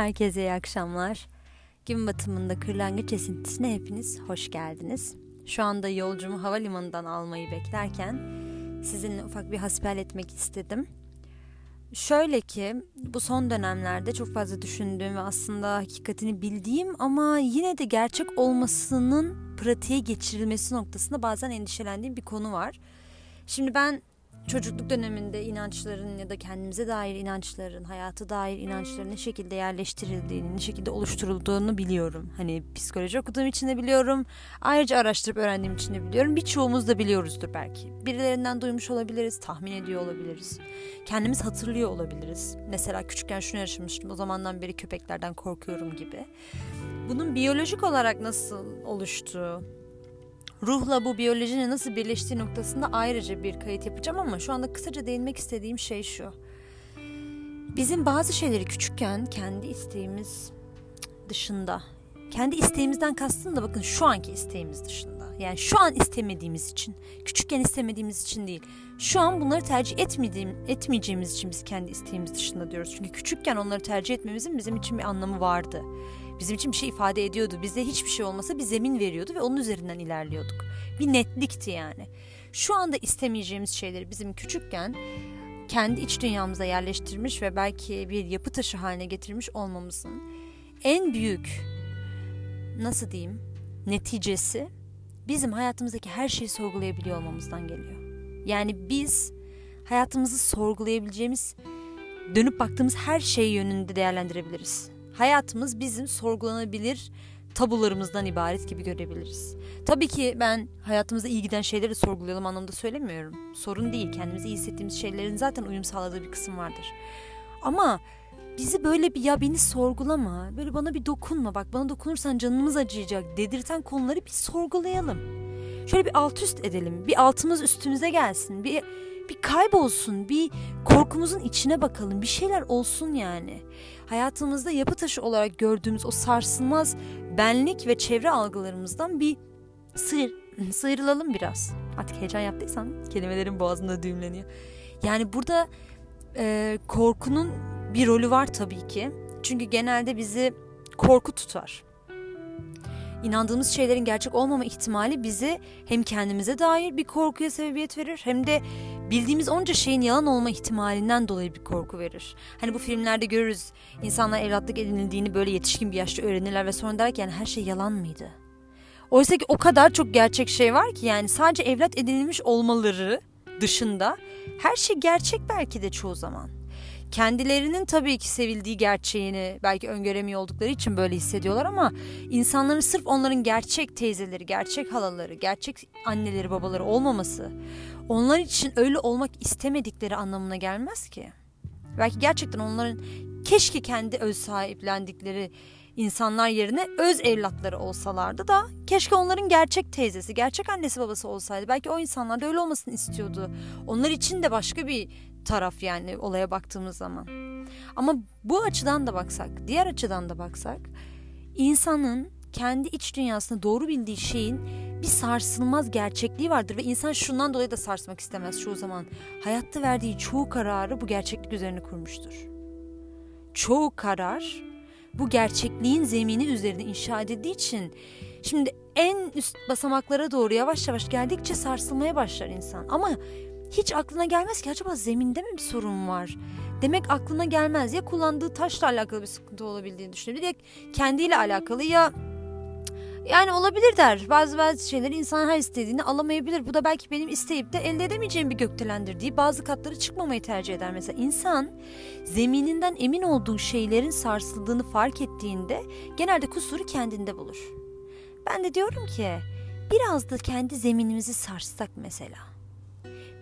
Herkese iyi akşamlar. Gün batımında kırlangıç esintisine hepiniz hoş geldiniz. Şu anda yolcumu havalimanından almayı beklerken sizinle ufak bir hasbihal etmek istedim. Şöyle ki bu son dönemlerde çok fazla düşündüğüm ve aslında hakikatini bildiğim ama yine de gerçek olmasının pratiğe geçirilmesi noktasında bazen endişelendiğim bir konu var. Şimdi ben çocukluk döneminde inançların ya da kendimize dair inançların, hayata dair inançların ne şekilde yerleştirildiğini, ne şekilde oluşturulduğunu biliyorum. Hani psikoloji okuduğum için de biliyorum. Ayrıca araştırıp öğrendiğim için de biliyorum. Birçoğumuz da biliyoruzdur belki. Birilerinden duymuş olabiliriz, tahmin ediyor olabiliriz. Kendimiz hatırlıyor olabiliriz. Mesela küçükken şunu yaşamıştım. O zamandan beri köpeklerden korkuyorum gibi. Bunun biyolojik olarak nasıl oluştuğu, ruhla bu biyolojinin nasıl birleştiği noktasında ayrıca bir kayıt yapacağım ama şu anda kısaca değinmek istediğim şey şu. Bizim bazı şeyleri küçükken kendi isteğimiz dışında, kendi isteğimizden kastım da bakın şu anki isteğimiz dışında. Yani şu an istemediğimiz için, küçükken istemediğimiz için değil. Şu an bunları tercih etmediğim, etmeyeceğimiz için biz kendi isteğimiz dışında diyoruz. Çünkü küçükken onları tercih etmemizin bizim için bir anlamı vardı bizim için bir şey ifade ediyordu. Bize hiçbir şey olmasa bir zemin veriyordu ve onun üzerinden ilerliyorduk. Bir netlikti yani. Şu anda istemeyeceğimiz şeyleri bizim küçükken kendi iç dünyamıza yerleştirmiş ve belki bir yapı taşı haline getirmiş olmamızın en büyük nasıl diyeyim neticesi bizim hayatımızdaki her şeyi sorgulayabiliyor olmamızdan geliyor. Yani biz hayatımızı sorgulayabileceğimiz, dönüp baktığımız her şey yönünde değerlendirebiliriz hayatımız bizim sorgulanabilir tabularımızdan ibaret gibi görebiliriz. Tabii ki ben hayatımızda iyi giden şeyleri sorgulayalım anlamda söylemiyorum. Sorun değil. Kendimizi iyi hissettiğimiz şeylerin zaten uyum sağladığı bir kısım vardır. Ama bizi böyle bir ya beni sorgulama, böyle bana bir dokunma, bak bana dokunursan canımız acıyacak dedirten konuları bir sorgulayalım. Şöyle bir alt üst edelim. Bir altımız üstümüze gelsin. Bir bir kaybolsun, bir korkumuzun içine bakalım. Bir şeyler olsun yani. Hayatımızda yapı taşı olarak gördüğümüz o sarsılmaz benlik ve çevre algılarımızdan bir sıyır, sıyrılalım biraz. Artık heyecan yaptıysan kelimelerin boğazında düğümleniyor. Yani burada e, korkunun bir rolü var tabii ki. Çünkü genelde bizi korku tutar inandığımız şeylerin gerçek olmama ihtimali bizi hem kendimize dair bir korkuya sebebiyet verir hem de bildiğimiz onca şeyin yalan olma ihtimalinden dolayı bir korku verir. Hani bu filmlerde görürüz insanlar evlatlık edinildiğini böyle yetişkin bir yaşta öğrenirler ve sonra der ki yani her şey yalan mıydı? Oysa ki o kadar çok gerçek şey var ki yani sadece evlat edinilmiş olmaları dışında her şey gerçek belki de çoğu zaman kendilerinin tabii ki sevildiği gerçeğini belki öngöremiyor oldukları için böyle hissediyorlar ama insanların sırf onların gerçek teyzeleri, gerçek halaları, gerçek anneleri, babaları olmaması onlar için öyle olmak istemedikleri anlamına gelmez ki. Belki gerçekten onların keşke kendi öz sahiplendikleri insanlar yerine öz evlatları olsalardı da keşke onların gerçek teyzesi, gerçek annesi babası olsaydı. Belki o insanlar da öyle olmasını istiyordu. Onlar için de başka bir taraf yani olaya baktığımız zaman. Ama bu açıdan da baksak, diğer açıdan da baksak insanın kendi iç dünyasında doğru bildiği şeyin bir sarsılmaz gerçekliği vardır ve insan şundan dolayı da sarsmak istemez çoğu zaman. Hayatta verdiği çoğu kararı bu gerçeklik üzerine kurmuştur. Çoğu karar bu gerçekliğin zemini üzerine inşa edildiği için şimdi en üst basamaklara doğru yavaş yavaş geldikçe sarsılmaya başlar insan. Ama hiç aklına gelmez ki acaba zeminde mi bir sorun var? Demek aklına gelmez ya kullandığı taşla alakalı bir sıkıntı olabildiğini düşünebilir ya kendiyle alakalı ya yani olabilir der. Bazı bazı şeyleri insan her istediğini alamayabilir. Bu da belki benim isteyip de elde edemeyeceğim bir gökdelendir diye bazı katları çıkmamayı tercih eder. Mesela insan zemininden emin olduğu şeylerin sarsıldığını fark ettiğinde genelde kusuru kendinde bulur. Ben de diyorum ki biraz da kendi zeminimizi sarsak mesela.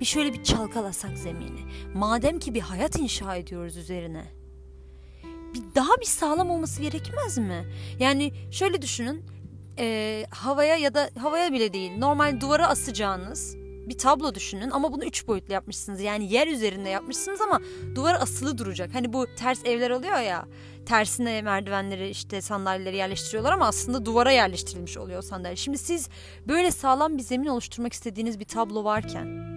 Bir şöyle bir çalkalasak zemini. Madem ki bir hayat inşa ediyoruz üzerine. Bir daha bir sağlam olması gerekmez mi? Yani şöyle düşünün. E, havaya ya da havaya bile değil. Normal duvara asacağınız bir tablo düşünün ama bunu üç boyutlu yapmışsınız. Yani yer üzerinde yapmışsınız ama duvara asılı duracak. Hani bu ters evler oluyor ya. Tersine merdivenleri işte sandalyeleri yerleştiriyorlar ama aslında duvara yerleştirilmiş oluyor sandalye. Şimdi siz böyle sağlam bir zemin oluşturmak istediğiniz bir tablo varken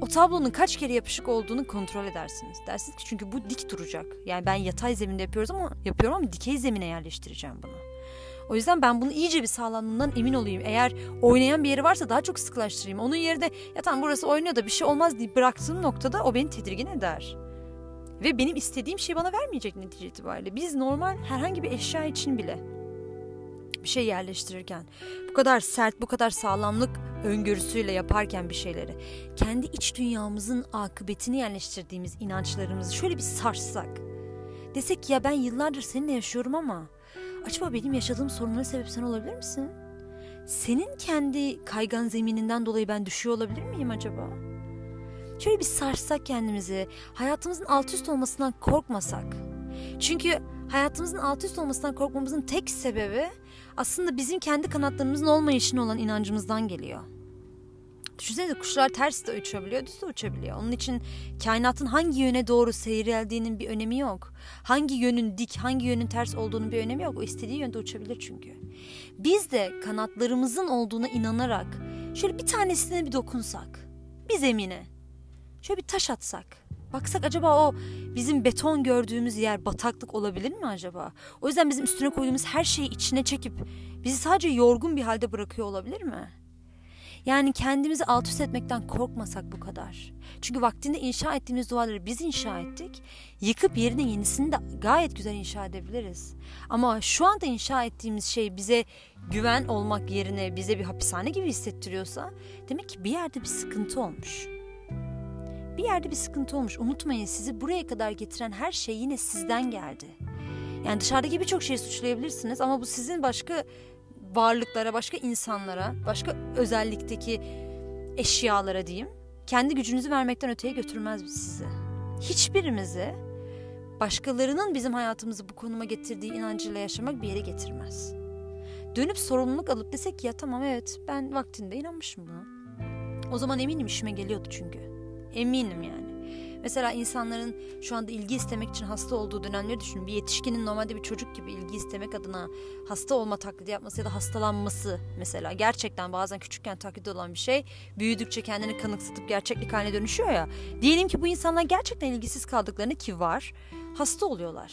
o tablonun kaç kere yapışık olduğunu kontrol edersiniz. Dersiniz ki çünkü bu dik duracak. Yani ben yatay zeminde yapıyoruz ama yapıyorum ama dikey zemine yerleştireceğim bunu. O yüzden ben bunu iyice bir sağlamlığından emin olayım. Eğer oynayan bir yeri varsa daha çok sıkılaştırayım. Onun yerine ya tamam burası oynuyor da bir şey olmaz deyip bıraktığım noktada o beni tedirgin eder. Ve benim istediğim şey bana vermeyecek netice itibariyle. Biz normal herhangi bir eşya için bile bir şey yerleştirirken bu kadar sert, bu kadar sağlamlık öngörüsüyle yaparken bir şeyleri kendi iç dünyamızın akıbetini yerleştirdiğimiz inançlarımızı şöyle bir sarsak desek ya ben yıllardır seninle yaşıyorum ama acaba benim yaşadığım sorunlara sebep sen olabilir misin? Senin kendi kaygan zemininden dolayı ben düşüyor olabilir miyim acaba? Şöyle bir sarsak kendimizi, hayatımızın alt üst olmasından korkmasak. Çünkü hayatımızın alt üst olmasından korkmamızın tek sebebi aslında bizim kendi kanatlarımızın olmayışına olan inancımızdan geliyor. Düşünsenize kuşlar ters de uçabiliyor, düz de uçabiliyor. Onun için kainatın hangi yöne doğru seyreldiğinin bir önemi yok. Hangi yönün dik, hangi yönün ters olduğunun bir önemi yok. O istediği yönde uçabilir çünkü. Biz de kanatlarımızın olduğuna inanarak şöyle bir tanesine bir dokunsak, bir zemine, şöyle bir taş atsak, baksak acaba o bizim beton gördüğümüz yer bataklık olabilir mi acaba? O yüzden bizim üstüne koyduğumuz her şeyi içine çekip bizi sadece yorgun bir halde bırakıyor olabilir mi? Yani kendimizi alt üst etmekten korkmasak bu kadar. Çünkü vaktinde inşa ettiğimiz duvarları biz inşa ettik. Yıkıp yerine yenisini de gayet güzel inşa edebiliriz. Ama şu anda inşa ettiğimiz şey bize güven olmak yerine bize bir hapishane gibi hissettiriyorsa demek ki bir yerde bir sıkıntı olmuş. Bir yerde bir sıkıntı olmuş. Unutmayın sizi buraya kadar getiren her şey yine sizden geldi. Yani dışarıdaki birçok şeyi suçlayabilirsiniz ama bu sizin başka varlıklara, başka insanlara, başka özellikteki eşyalara diyeyim, kendi gücünüzü vermekten öteye götürmez sizi. Hiçbirimizi başkalarının bizim hayatımızı bu konuma getirdiği inancıyla yaşamak bir yere getirmez. Dönüp sorumluluk alıp desek ya tamam evet ben vaktinde inanmışım buna. O zaman eminim işime geliyordu çünkü. Eminim yani. Mesela insanların şu anda ilgi istemek için hasta olduğu dönemleri düşünün. Bir yetişkinin normalde bir çocuk gibi ilgi istemek adına hasta olma taklidi yapması ya da hastalanması mesela. Gerçekten bazen küçükken taklidi olan bir şey büyüdükçe kendini kanıksatıp gerçeklik haline dönüşüyor ya. Diyelim ki bu insanlar gerçekten ilgisiz kaldıklarını ki var hasta oluyorlar.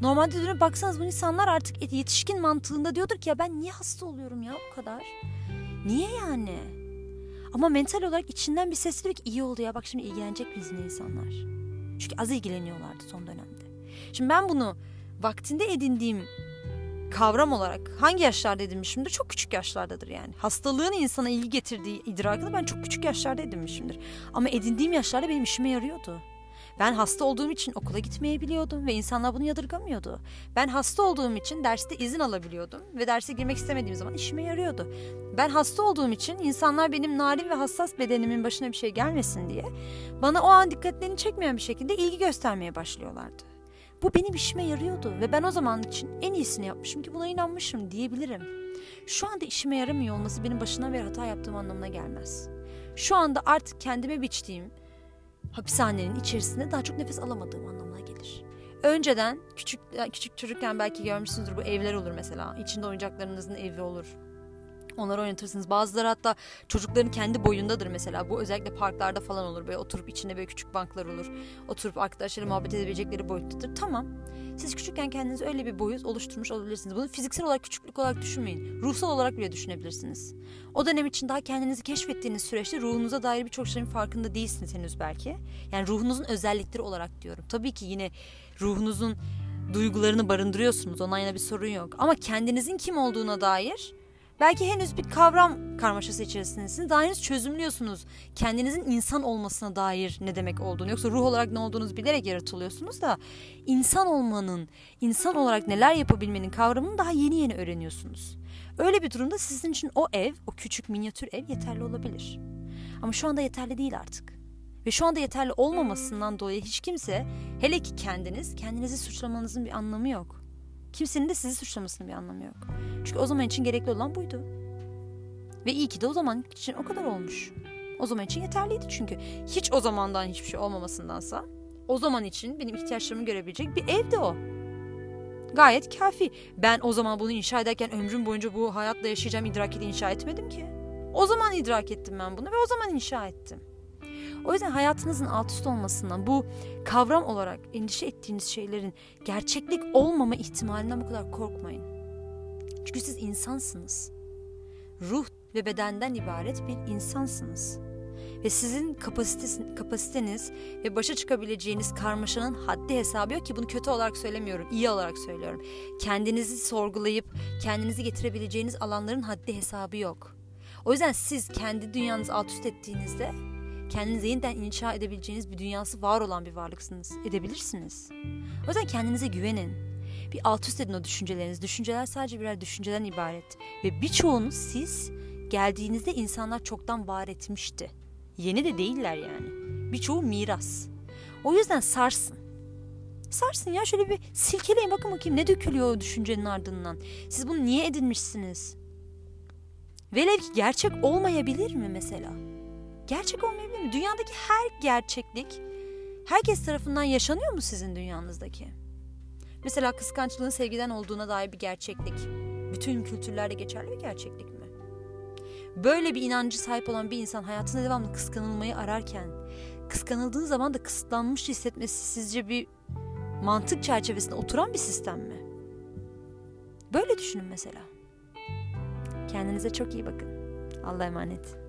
Normalde dönüp baksanız bu insanlar artık yetişkin mantığında diyordur ki ya ben niye hasta oluyorum ya bu kadar? Niye yani? Ama mental olarak içinden bir ses diyor ki iyi oldu ya bak şimdi ilgilenecek bizimle insanlar. Çünkü az ilgileniyorlardı son dönemde. Şimdi ben bunu vaktinde edindiğim kavram olarak hangi yaşlarda edinmişimdir? Çok küçük yaşlardadır yani. Hastalığın insana ilgi getirdiği idrakını ben çok küçük yaşlarda edinmişimdir. Ama edindiğim yaşlarda benim işime yarıyordu. Ben hasta olduğum için okula gitmeyebiliyordum ve insanlar bunu yadırgamıyordu. Ben hasta olduğum için derste izin alabiliyordum ve derse girmek istemediğim zaman işime yarıyordu. Ben hasta olduğum için insanlar benim narin ve hassas bedenimin başına bir şey gelmesin diye bana o an dikkatlerini çekmeyen bir şekilde ilgi göstermeye başlıyorlardı. Bu benim işime yarıyordu ve ben o zaman için en iyisini yapmışım ki buna inanmışım diyebilirim. Şu anda işime yaramıyor olması benim başına bir hata yaptığım anlamına gelmez. Şu anda artık kendime biçtiğim, hapishanenin içerisinde daha çok nefes alamadığım anlamına gelir. Önceden küçük küçük çocukken belki görmüşsünüzdür bu evler olur mesela. İçinde oyuncaklarınızın evi olur. Onları oynatırsınız. Bazıları hatta çocukların kendi boyundadır mesela. Bu özellikle parklarda falan olur. Böyle oturup içinde böyle küçük banklar olur. Oturup arkadaşlarıyla muhabbet edebilecekleri boyuttadır. Tamam. Siz küçükken kendiniz öyle bir boyut oluşturmuş olabilirsiniz. Bunu fiziksel olarak küçüklük olarak düşünmeyin. Ruhsal olarak bile düşünebilirsiniz. O dönem için daha kendinizi keşfettiğiniz süreçte ruhunuza dair birçok şeyin farkında değilsiniz henüz belki. Yani ruhunuzun özellikleri olarak diyorum. Tabii ki yine ruhunuzun duygularını barındırıyorsunuz. Ona yine bir sorun yok. Ama kendinizin kim olduğuna dair Belki henüz bir kavram karmaşası içerisindesiniz. Daha henüz çözümlüyorsunuz. Kendinizin insan olmasına dair ne demek olduğunu. Yoksa ruh olarak ne olduğunuzu bilerek yaratılıyorsunuz da insan olmanın, insan olarak neler yapabilmenin kavramını daha yeni yeni öğreniyorsunuz. Öyle bir durumda sizin için o ev, o küçük minyatür ev yeterli olabilir. Ama şu anda yeterli değil artık. Ve şu anda yeterli olmamasından dolayı hiç kimse, hele ki kendiniz, kendinizi suçlamanızın bir anlamı yok. Kimsenin de sizi suçlamasının bir anlamı yok. Çünkü o zaman için gerekli olan buydu. Ve iyi ki de o zaman için o kadar olmuş. O zaman için yeterliydi çünkü. Hiç o zamandan hiçbir şey olmamasındansa o zaman için benim ihtiyaçlarımı görebilecek bir evdi o. Gayet kafi. Ben o zaman bunu inşa ederken ömrüm boyunca bu hayatla yaşayacağım idraketi inşa etmedim ki. O zaman idrak ettim ben bunu ve o zaman inşa ettim. O yüzden hayatınızın alt üst olmasından bu kavram olarak endişe ettiğiniz şeylerin gerçeklik olmama ihtimalinden bu kadar korkmayın. Çünkü siz insansınız. Ruh ve bedenden ibaret bir insansınız. Ve sizin kapasiteniz ve başa çıkabileceğiniz karmaşanın haddi hesabı yok ki bunu kötü olarak söylemiyorum, iyi olarak söylüyorum. Kendinizi sorgulayıp kendinizi getirebileceğiniz alanların haddi hesabı yok. O yüzden siz kendi dünyanızı alt üst ettiğinizde kendinizi yeniden inşa edebileceğiniz bir dünyası var olan bir varlıksınız. Edebilirsiniz. O yüzden kendinize güvenin. Bir alt üst edin o düşünceleriniz. Düşünceler sadece birer düşünceden ibaret. Ve birçoğunu siz geldiğinizde insanlar çoktan var etmişti. Yeni de değiller yani. Birçoğu miras. O yüzden sarsın. Sarsın ya şöyle bir silkeleyin bakın bakayım ne dökülüyor o düşüncenin ardından. Siz bunu niye edinmişsiniz? Velev ki gerçek olmayabilir mi mesela? Gerçek olmayabilir mi? Dünyadaki her gerçeklik herkes tarafından yaşanıyor mu sizin dünyanızdaki? Mesela kıskançlığın sevgiden olduğuna dair bir gerçeklik. Bütün kültürlerde geçerli bir gerçeklik mi? Böyle bir inancı sahip olan bir insan hayatında devamlı kıskanılmayı ararken, kıskanıldığı zaman da kısıtlanmış hissetmesi sizce bir mantık çerçevesinde oturan bir sistem mi? Böyle düşünün mesela. Kendinize çok iyi bakın. Allah'a emanet.